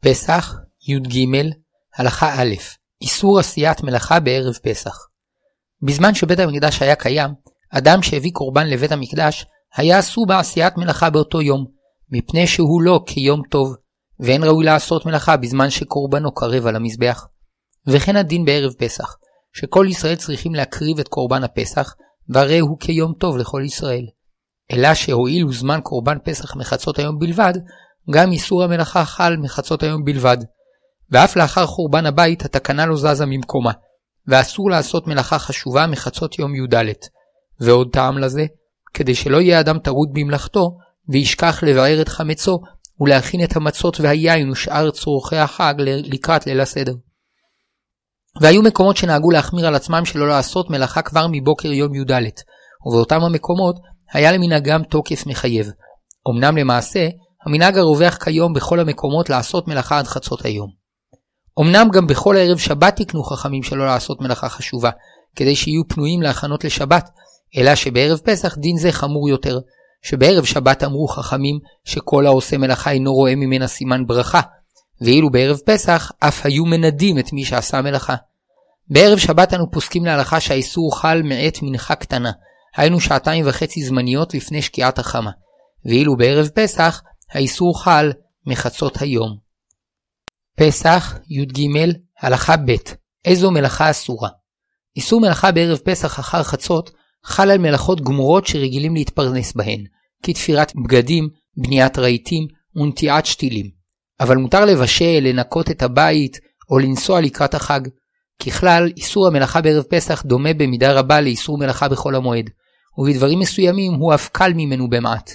פסח, י"ג, הלכה א', איסור עשיית מלאכה בערב פסח. בזמן שבית המקדש היה קיים, אדם שהביא קורבן לבית המקדש, היה אסור בעשיית מלאכה באותו יום, מפני שהוא לא כיום טוב, ואין ראוי לעשות מלאכה בזמן שקורבנו קרב על המזבח. וכן הדין בערב פסח, שכל ישראל צריכים להקריב את קורבן הפסח, והרי הוא כיום טוב לכל ישראל. אלא שהואיל זמן קורבן פסח מחצות היום בלבד, גם איסור המלאכה חל מחצות היום בלבד. ואף לאחר חורבן הבית התקנה לא זזה ממקומה, ואסור לעשות מלאכה חשובה מחצות יום י"ד. ועוד טעם לזה, כדי שלא יהיה אדם טרוד במלאכתו, וישכח לבער את חמצו, ולהכין את המצות והיין ושאר צורכי החג לקראת ליל הסדר. והיו מקומות שנהגו להחמיר על עצמם שלא לעשות מלאכה כבר מבוקר יום י"ד, ובאותם המקומות היה למנהגם תוקף מחייב. אמנם למעשה, המנהג הרווח כיום בכל המקומות לעשות מלאכה עד חצות היום. אמנם גם בכל ערב שבת תקנו חכמים שלא לעשות מלאכה חשובה, כדי שיהיו פנויים להכנות לשבת, אלא שבערב פסח דין זה חמור יותר, שבערב שבת אמרו חכמים שכל העושה מלאכה אינו רואה ממנה סימן ברכה, ואילו בערב פסח אף היו מנדים את מי שעשה מלאכה. בערב שבת אנו פוסקים להלכה שהאיסור חל מעת מנחה קטנה, היינו שעתיים וחצי זמניות לפני שקיעת החמה, ואילו בערב פסח האיסור חל מחצות היום. פסח, י"ג, הלכה ב' איזו מלאכה אסורה. איסור מלאכה בערב פסח אחר חצות חל על מלאכות גמורות שרגילים להתפרנס בהן, כתפירת בגדים, בניית רהיטים ונטיעת שתילים. אבל מותר לבשל, לנקות את הבית או לנסוע לקראת החג. ככלל, איסור המלאכה בערב פסח דומה במידה רבה לאיסור מלאכה בחול המועד, ובדברים מסוימים הוא אף קל ממנו במעט,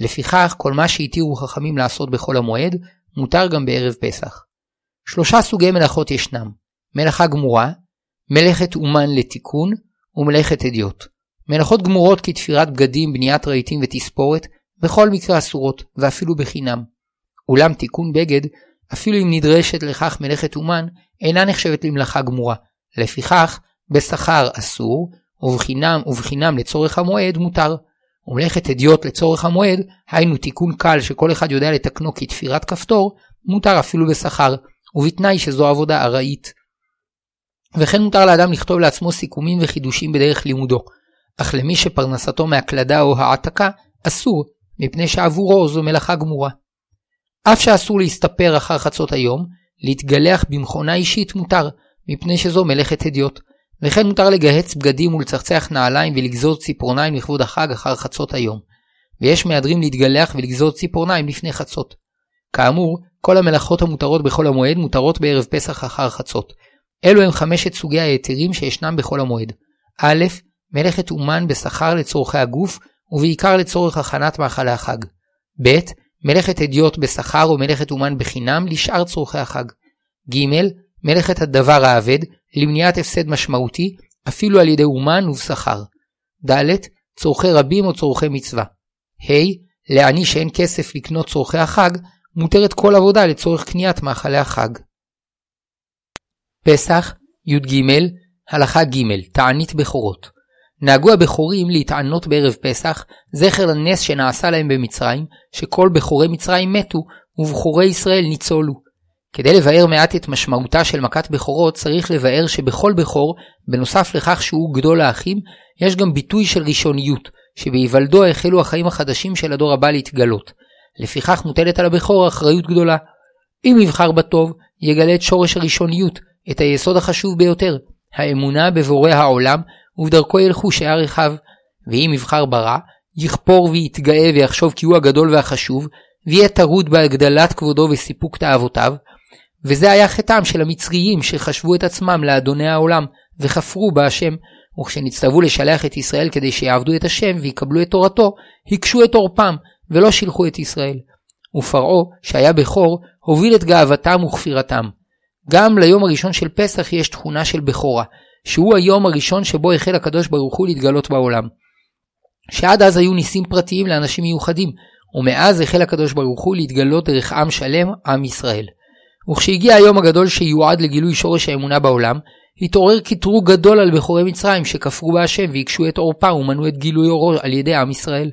לפיכך, כל מה שהתירו חכמים לעשות בחול המועד, מותר גם בערב פסח. שלושה סוגי מלאכות ישנם מלאכה גמורה, מלאכת אומן לתיקון ומלאכת אדיוט. מלאכות גמורות כתפירת בגדים, בניית רהיטים ותספורת, בכל מקרה אסורות, ואפילו בחינם. אולם תיקון בגד, אפילו אם נדרשת לכך מלאכת אומן, אינה נחשבת למלאכה גמורה. לפיכך, בשכר אסור, ובחינם ובחינם לצורך המועד מותר. ומלאכת אדיוט לצורך המועד, היינו תיקון קל שכל אחד יודע לתקנו כתפירת כפתור, מותר אפילו בשכר, ובתנאי שזו עבודה ארעית. וכן מותר לאדם לכתוב לעצמו סיכומים וחידושים בדרך לימודו, אך למי שפרנסתו מהקלדה או העתקה, אסור, מפני שעבורו זו מלאכה גמורה. אף שאסור להסתפר אחר חצות היום, להתגלח במכונה אישית מותר, מפני שזו מלאכת אדיוט. וכן מותר לגהץ בגדים ולצחצח נעליים ולגזוז ציפורניים לכבוד החג אחר חצות היום. ויש מהדרים להתגלח ולגזוז ציפורניים לפני חצות. כאמור, כל המלאכות המותרות בחול המועד מותרות בערב פסח אחר חצות. אלו הם חמשת סוגי ההיתרים שישנם בחול המועד. א', מלאכת אומן בשכר לצורכי הגוף, ובעיקר לצורך הכנת מאכלי החג. ב', מלאכת אדיוט בשכר או מלאכת אומן בחינם לשאר צורכי החג. ג', מלאכת הדבר האבד, למניעת הפסד משמעותי, אפילו על ידי אומן ובשכר. ד. צורכי רבים או צורכי מצווה. ה. לעני שאין כסף לקנות צורכי החג, מותרת כל עבודה לצורך קניית מאכלי החג. פסח, י"ג, הלכה ג' תענית בכורות. נהגו הבכורים להתענות בערב פסח, זכר לנס שנעשה להם במצרים, שכל בכורי מצרים מתו, ובכורי ישראל ניצולו. כדי לבאר מעט את משמעותה של מכת בכורות, צריך לבאר שבכל בכור, בנוסף לכך שהוא גדול האחים, יש גם ביטוי של ראשוניות, שבהיוולדו החלו החיים החדשים של הדור הבא להתגלות. לפיכך מוטלת על הבכור אחריות גדולה. אם יבחר בטוב, יגלה את שורש הראשוניות, את היסוד החשוב ביותר, האמונה בבורא העולם, ובדרכו ילכו שער רחב. ואם יבחר ברע, יכפור ויתגאה ויחשוב כי הוא הגדול והחשוב, ויהיה טרוד בהגדלת כבודו וסיפוק תאוותיו, וזה היה חטאם של המצריים שחשבו את עצמם לאדוני העולם, וכפרו בהשם, וכשנצטוו לשלח את ישראל כדי שיעבדו את השם ויקבלו את תורתו, הקשו את עורפם, ולא שילחו את ישראל. ופרעה, שהיה בכור, הוביל את גאוותם וכפירתם. גם ליום הראשון של פסח יש תכונה של בכורה, שהוא היום הראשון שבו החל הקדוש ברוך הוא להתגלות בעולם. שעד אז היו ניסים פרטיים לאנשים מיוחדים, ומאז החל הקדוש ברוך הוא להתגלות דרך עם שלם, עם ישראל. וכשהגיע היום הגדול שיועד לגילוי שורש האמונה בעולם, התעורר קטרוג גדול על בכורי מצרים שכפרו בהשם והקשו את עורפם ומנעו את גילוי אורו על ידי עם ישראל.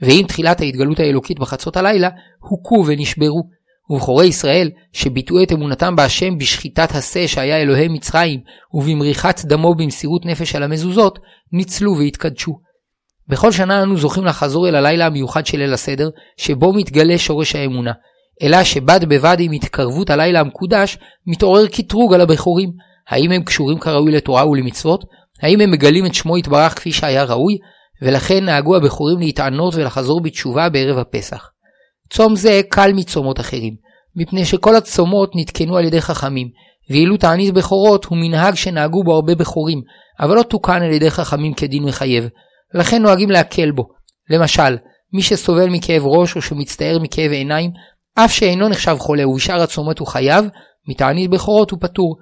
ועם תחילת ההתגלות האלוקית בחצות הלילה, הוכו ונשברו, ובכורי ישראל, שביטאו את אמונתם בהשם בשחיטת השה שהיה אלוהי מצרים, ובמריחת דמו במסירות נפש על המזוזות, ניצלו והתקדשו. בכל שנה אנו זוכים לחזור אל הלילה המיוחד של ליל הסדר, שבו מתגלה שורש האמונה. אלא שבד בבד עם התקרבות הלילה המקודש, מתעורר קטרוג על הבכורים. האם הם קשורים כראוי לתורה ולמצוות? האם הם מגלים את שמו יתברך כפי שהיה ראוי? ולכן נהגו הבכורים להתענות ולחזור בתשובה בערב הפסח. צום זה קל מצומות אחרים, מפני שכל הצומות נתקנו על ידי חכמים, ואילו תענית בכורות הוא מנהג שנהגו בו הרבה בכורים, אבל לא תוקן על ידי חכמים כדין מחייב, לכן נוהגים להקל בו. למשל, מי שסובל מכאב ראש או שמצטער מכאב עיניים, אף שאינו נחשב חולה ובשאר הצומות הוא חייב, מתענית בכורות הוא פטור.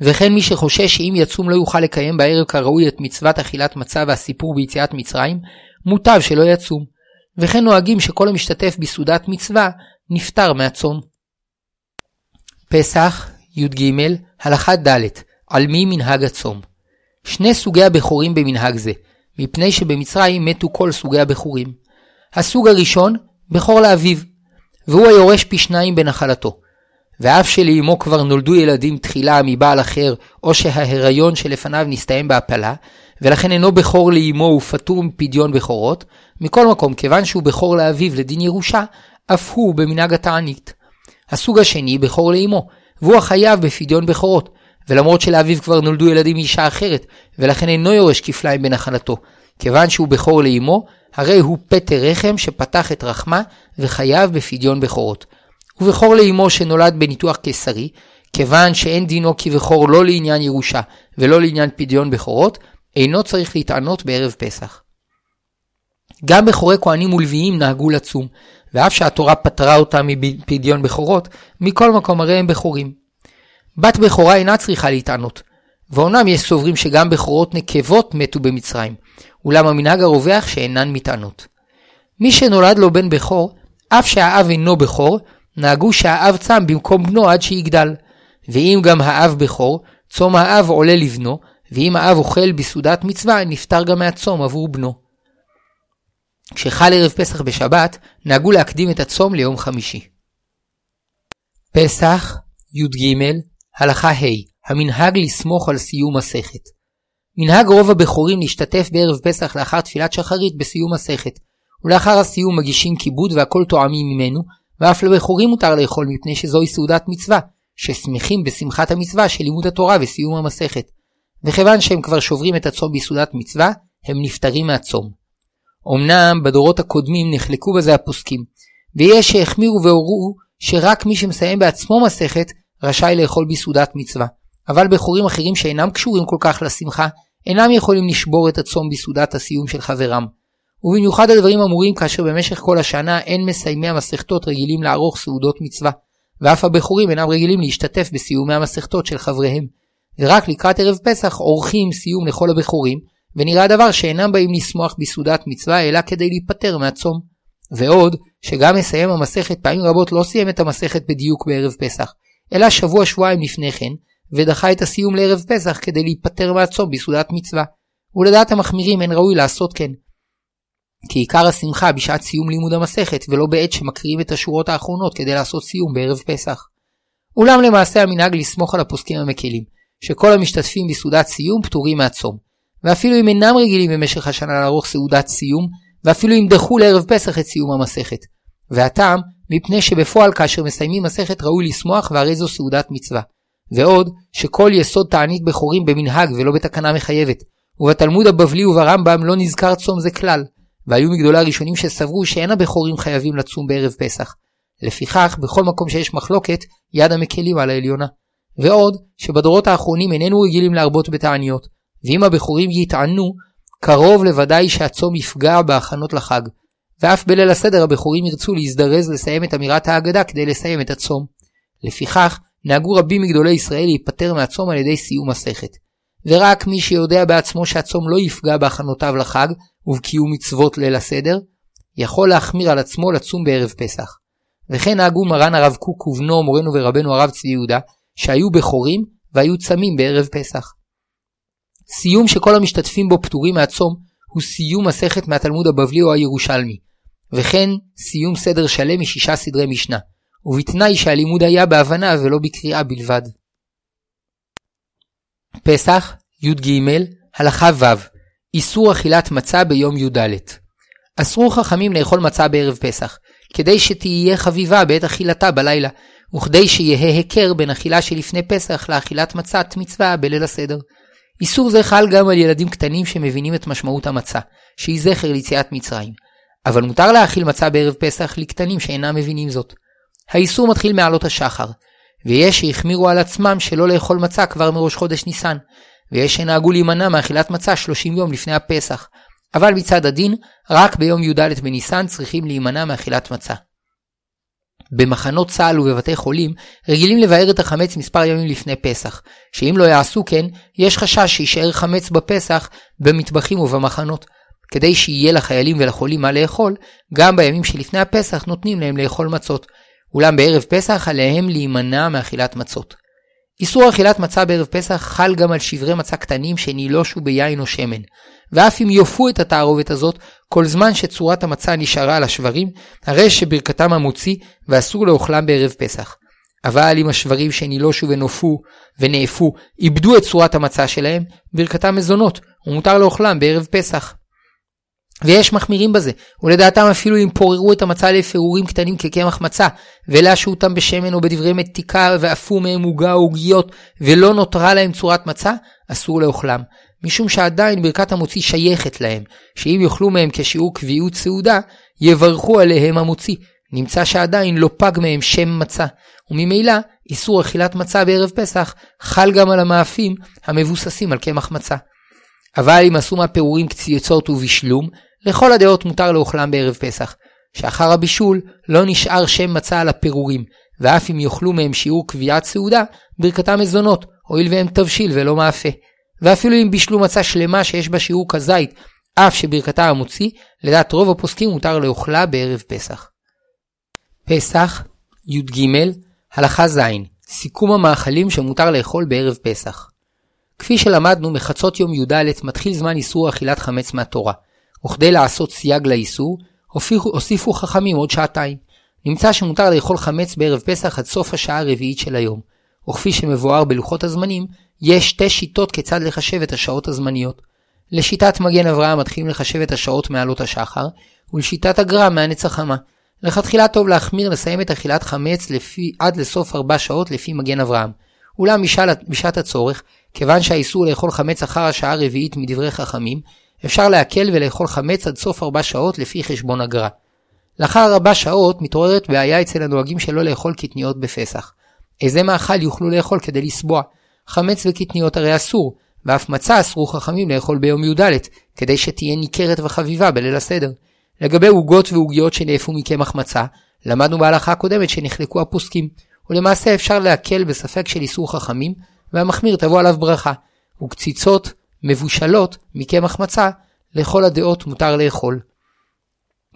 וכן מי שחושש שאם יצום לא יוכל לקיים בערב כראוי את מצוות אכילת מצה והסיפור ביציאת מצרים, מוטב שלא יצום. וכן נוהגים שכל המשתתף בסעודת מצווה נפטר מהצום. פסח, י"ג, הלכה ד' על מי מנהג הצום. שני סוגי הבכורים במנהג זה, מפני שבמצרים מתו כל סוגי הבכורים. הסוג הראשון, בכור לאביו, והוא היורש פי שניים בנחלתו. ואף שלאמו כבר נולדו ילדים תחילה מבעל אחר, או שההיריון שלפניו נסתיים בהפלה, ולכן אינו בכור לאמו ופטור מפדיון בכורות, מכל מקום, כיוון שהוא בכור לאביו לדין ירושה, אף הוא במנהג התענית. הסוג השני, בכור לאמו, והוא החייב בפדיון בכורות, ולמרות שלאביו כבר נולדו ילדים מאישה אחרת, ולכן אינו יורש כפליים בנחלתו. כיוון שהוא בכור לאמו, הרי הוא פטר רחם שפתח את רחמה, וחייב בפדיון בכורות. ובכור לאמו שנולד בניתוח קיסרי, כיוון שאין דינו כבכור לא לעניין ירושה ולא לעניין פדיון בכורות, אינו צריך להתענות בערב פסח. גם בכורי כהנים ולוויים נהגו לצום, ואף שהתורה פטרה אותם מפדיון בכורות, מכל מקום הרי הם בכורים. בת בכורה אינה צריכה להתענות, ואומנם יש סוברים שגם בכורות נקבות מתו במצרים, אולם המנהג הרווח שאינן מתענות. מי שנולד לו בן בכור, אף שהאב אינו בכור, נהגו שהאב צם במקום בנו עד שיגדל. ואם גם האב בכור, צום האב עולה לבנו, ואם האב אוכל בסעודת מצווה, נפטר גם מהצום עבור בנו. כשחל ערב פסח בשבת, נהגו להקדים את הצום ליום חמישי. פסח, י"ג, הלכה ה' המנהג לסמוך על סיום מסכת. מנהג רוב הבכורים להשתתף בערב פסח לאחר תפילת שחרית בסיום מסכת, ולאחר הסיום מגישים כיבוד והכל תואמים ממנו, ואף לבכורים מותר לאכול מפני שזוהי סעודת מצווה, ששמחים בשמחת המצווה של לימוד התורה וסיום המסכת. וכיוון שהם כבר שוברים את הצום בסעודת מצווה, הם נפטרים מהצום. אמנם בדורות הקודמים נחלקו בזה הפוסקים, ויש שהחמירו והורו שרק מי שמסיים בעצמו מסכת רשאי לאכול בסעודת מצווה. אבל בחורים אחרים שאינם קשורים כל כך לשמחה, אינם יכולים לשבור את הצום בסעודת הסיום של חברם. ובמיוחד הדברים אמורים כאשר במשך כל השנה אין מסיימי המסכתות רגילים לערוך סעודות מצווה, ואף הבכורים אינם רגילים להשתתף בסיומי המסכתות של חבריהם. ורק לקראת ערב פסח עורכים סיום לכל הבכורים, ונראה הדבר שאינם באים לשמוח בסעודת מצווה, אלא כדי להיפטר מהצום. ועוד, שגם מסיים המסכת פעמים רבות לא סיים את המסכת בדיוק בערב פסח, אלא שבוע שבועיים לפני כן, ודחה את הסיום לערב פסח כדי להיפטר מהצום בסעודת מצווה. ולדעת המחמירים אין ראוי לעשות כן. כי עיקר השמחה בשעת סיום לימוד המסכת, ולא בעת שמקריאים את השורות האחרונות כדי לעשות סיום בערב פסח. אולם למעשה המנהג לסמוך על הפוסקים המקלים, שכל המשתתפים בסעודת סיום פטורים מהצום. ואפילו אם אינם רגילים במשך השנה לערוך סעודת סיום, ואפילו אם דחו לערב פסח את סיום המסכת. והטעם, מפני שבפועל כאשר מסיימים מסכת ראוי לשמוח והרי זו סעודת מצווה. ועוד, שכל יסוד תענית בכורים במנהג ולא בתקנה מחייבת, ובתלמוד הבבלי וברמב"ם לא נזכר צום זה כלל, והיו מגדולי הראשונים שסברו שאין הבכורים חייבים לצום בערב פסח. לפיכך, בכל מקום שיש מחלוקת, יד המקלים על העליונה. ועוד, שבדורות האחרונים איננו רגילים להרבות בתעניות, ואם הבכורים יטענו, קרוב לוודאי שהצום יפגע בהכנות לחג. ואף בליל הסדר הבכורים ירצו להזדרז לסיים את אמירת ההגדה כדי לסיים את הצום. לפיכך, נהגו רבים מגדולי ישראל להיפטר מהצום על ידי סיום מסכת. ורק מי שיודע בעצמו שהצום לא יפגע בהכנותיו לחג ובקיום מצוות ליל הסדר, יכול להחמיר על עצמו לצום בערב פסח. וכן נהגו מרן הרב קוק ובנו מורנו ורבנו הרב צבי יהודה, שהיו בכורים והיו צמים בערב פסח. סיום שכל המשתתפים בו פטורים מהצום, הוא סיום מסכת מהתלמוד הבבלי או הירושלמי, וכן סיום סדר שלם משישה סדרי משנה, ובתנאי שהלימוד היה בהבנה ולא בקריאה בלבד. פסח, י"ג, הלכה ו' איסור אכילת מצה ביום י"ד. אסרו חכמים לאכול מצה בערב פסח, כדי שתהיה חביבה בעת אכילתה בלילה, וכדי שיהא היכר בין אכילה שלפני פסח לאכילת מצת מצווה בליל הסדר. איסור זה חל גם על ילדים קטנים שמבינים את משמעות המצה, שהיא זכר ליציאת מצרים. אבל מותר להאכיל מצה בערב פסח לקטנים שאינם מבינים זאת. האיסור מתחיל מעלות השחר, ויש שהחמירו על עצמם שלא לאכול מצה כבר מראש חודש ניסן, ויש שנהגו להימנע מאכילת מצה 30 יום לפני הפסח, אבל מצד הדין, רק ביום י"ד בניסן צריכים להימנע מאכילת מצה. במחנות צה"ל ובבתי חולים רגילים לבאר את החמץ מספר ימים לפני פסח, שאם לא יעשו כן, יש חשש שיישאר חמץ בפסח במטבחים ובמחנות. כדי שיהיה לחיילים ולחולים מה לאכול, גם בימים שלפני הפסח נותנים להם לאכול מצות. אולם בערב פסח עליהם להימנע מאכילת מצות. איסור אכילת מצה בערב פסח חל גם על שברי מצה קטנים שנילושו ביין או שמן, ואף אם יופו את התערובת הזאת, כל זמן שצורת המצה נשארה על השברים, הרי שברכתם המוציא ואסור לאוכלם בערב פסח. אבל אם השברים שנילושו ונופו ונאפו איבדו את צורת המצה שלהם, ברכתם מזונות, ומותר לאוכלם בערב פסח. ויש מחמירים בזה, ולדעתם אפילו אם פוררו את המצה לפירורים קטנים כקמח מצה, ולשו אותם בשמן או בדברי מתיקה ואפו מהם עוגה או עוגיות, ולא נותרה להם צורת מצה, אסור לאוכלם. משום שעדיין ברכת המוציא שייכת להם, שאם יאכלו מהם כשיעור קביעות סעודה, יברכו עליהם המוציא. נמצא שעדיין לא פג מהם שם מצה, וממילא איסור אכילת מצה בערב פסח חל גם על המאפים המבוססים על קמח מצה. אבל אם עשו מהפירורים קציצות ובישלום, לכל הדעות מותר לאוכלם בערב פסח, שאחר הבישול לא נשאר שם מצה על הפירורים, ואף אם יאכלו מהם שיעור קביעת סעודה, ברכתם מזונות, הואיל והם תבשיל ולא מאפה. ואפילו אם בישלו מצה שלמה שיש בה שיעור כזית, אף שברכתה המוציא, לדעת רוב הפוסקים מותר לאוכלה בערב פסח. פסח, י"ג, הלכה ז', סיכום המאכלים שמותר לאכול בערב פסח. כפי שלמדנו, מחצות יום י"ד מתחיל זמן איסור אכילת חמץ מהתורה, וכדי לעשות סייג לאיסור, הוסיפו, הוסיפו חכמים עוד שעתיים. נמצא שמותר לאכול חמץ בערב פסח עד סוף השעה הרביעית של היום, וכפי שמבואר בלוחות הזמנים, יש שתי שיטות כיצד לחשב את השעות הזמניות. לשיטת מגן אברהם מתחילים לחשב את השעות מעלות השחר, ולשיטת הגר"א מהנץ החמה. לכתחילה טוב להחמיר לסיים את אכילת חמץ לפי, עד לסוף ארבע שעות לפי מגן אברהם. אולם בשעת הצורך, כיוון שהאיסור לאכול חמץ אחר השעה הרביעית מדברי חכמים, אפשר להקל ולאכול חמץ עד סוף ארבע שעות לפי חשבון הגר"א. לאחר ארבע שעות מתעוררת בעיה אצל הנוהגים שלא לאכול קטניות בפסח. איזה מאכל יוכלו לאכול כדי לסבוע? חמץ וקטניות הרי אסור, ואף מצה אסרו חכמים לאכול ביום י"ד, כדי שתהיה ניכרת וחביבה בליל הסדר. לגבי עוגות ועוגיות שנאפו מקמח מצה, למדנו בהלכה הקודמת שנחלקו הפוסקים, ולמעשה אפשר להקל בספק של איסור חכמים, והמחמיר תבוא עליו ברכה, וקציצות מבושלות מקמח מצה, לכל הדעות מותר לאכול.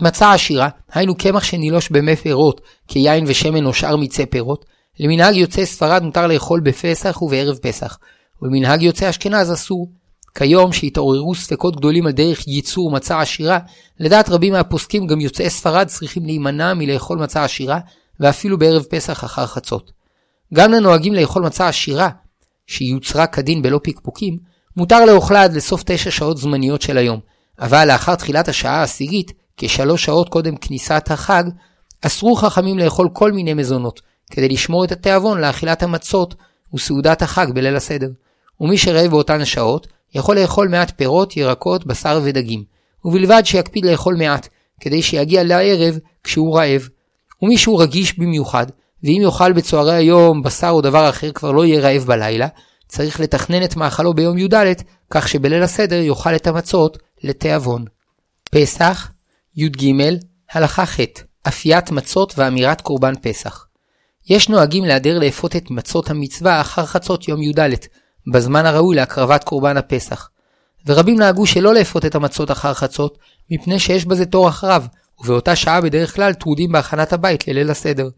מצה עשירה, היינו קמח שנילוש במי פירות, כיין ושמן או שאר מיצי פירות, למנהג יוצאי ספרד מותר לאכול בפסח ובערב פסח, ולמנהג יוצאי אשכנז אסור. כיום שהתעוררו ספקות גדולים על דרך ייצור מצה עשירה, לדעת רבים מהפוסקים גם יוצאי ספרד צריכים להימנע מלאכול מצה עשירה, ואפילו בערב פסח אחר חצות. גם לנוהגים לאכול מצה עשירה, שיוצרה כדין בלא פקפוקים, מותר לאוכלה עד לסוף תשע שעות זמניות של היום, אבל לאחר תחילת השעה העשירית, כשלוש שעות קודם כניסת החג, אסרו חכמים לאכול כל מיני מזונות, כדי לשמור את התיאבון לאכילת המצות וסעודת החג בליל הסדר. ומי שרעב באותן השעות, יכול לאכול מעט פירות, ירקות, בשר ודגים, ובלבד שיקפיד לאכול מעט, כדי שיגיע לערב כשהוא רעב. ומי שהוא רגיש במיוחד, ואם יאכל בצהרי היום בשר או דבר אחר כבר לא יהיה רעב בלילה, צריך לתכנן את מאכלו ביום י"ד, כך שבליל הסדר יאכל את המצות לתיאבון. פסח, י"ג, הלכה ח' אפיית מצות ואמירת קורבן פסח. יש נוהגים להדר לאפות את מצות המצווה אחר חצות יום י"ד, בזמן הראוי להקרבת קורבן הפסח. ורבים נהגו שלא לאפות את המצות אחר חצות, מפני שיש בזה טורח רב, ובאותה שעה בדרך כלל טרודים בהכנת הבית לליל הסדר.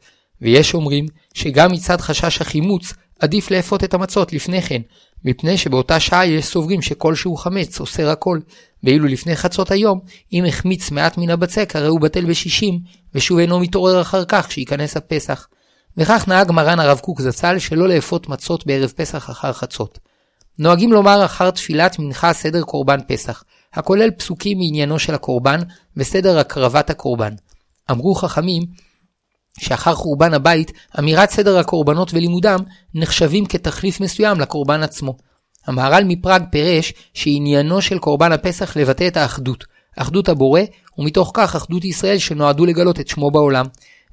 ויש אומרים שגם מצד חשש החימוץ, עדיף לאפות את המצות לפני כן, מפני שבאותה שעה יש סוברים שכל שהוא חמץ אוסר הכל, ואילו לפני חצות היום, אם החמיץ מעט מן הבצק הרי הוא בטל בשישים, ושוב אינו מתעורר אחר כך שייכנס הפסח. וכך נהג מרן הרב קוק זצ"ל שלא לאפות מצות בערב פסח אחר חצות. נוהגים לומר אחר תפילת מנחה סדר קורבן פסח, הכולל פסוקים מעניינו של הקורבן וסדר הקרבת הקורבן. אמרו חכמים שאחר חורבן הבית, אמירת סדר הקורבנות ולימודם נחשבים כתחליף מסוים לקורבן עצמו. המהר"ל מפראג פירש שעניינו של קורבן הפסח לבטא את האחדות, אחדות הבורא, ומתוך כך אחדות ישראל שנועדו לגלות את שמו בעולם.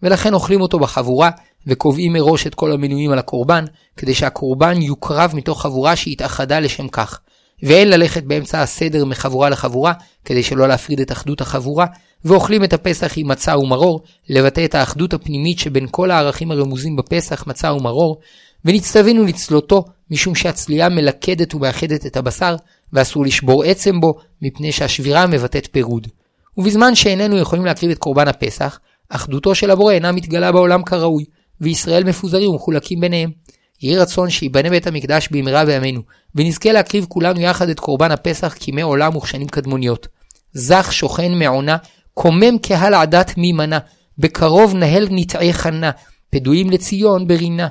ולכן אוכלים אותו בחבורה, וקובעים מראש את כל המנויים על הקורבן, כדי שהקורבן יוקרב מתוך חבורה שהתאחדה לשם כך. ואין ללכת באמצע הסדר מחבורה לחבורה, כדי שלא להפריד את אחדות החבורה, ואוכלים את הפסח עם מצה ומרור, לבטא את האחדות הפנימית שבין כל הערכים הרמוזים בפסח, מצה ומרור, ונצטווינו לצלותו, משום שהצלייה מלכדת ומאחדת את הבשר, ואסור לשבור עצם בו, מפני שהשבירה מבטאת פירוד. ובזמן שאיננו יכולים להקריב את קורבן הפסח, אחדותו של הבורא אינה מתגלה בעולם כראוי, וישראל מפוזרים ומחולקים ביניהם. יהי רצון שיבנה בית המקדש במהרה בימינו, ונזכה להקריב כולנו יחד את קורבן הפסח כימי עולם וכשנים קדמוניות. זך שוכן מעונה, קומם קהל עדת מימנה, בקרוב נהל נטעי חנה, פדויים לציון ברינה.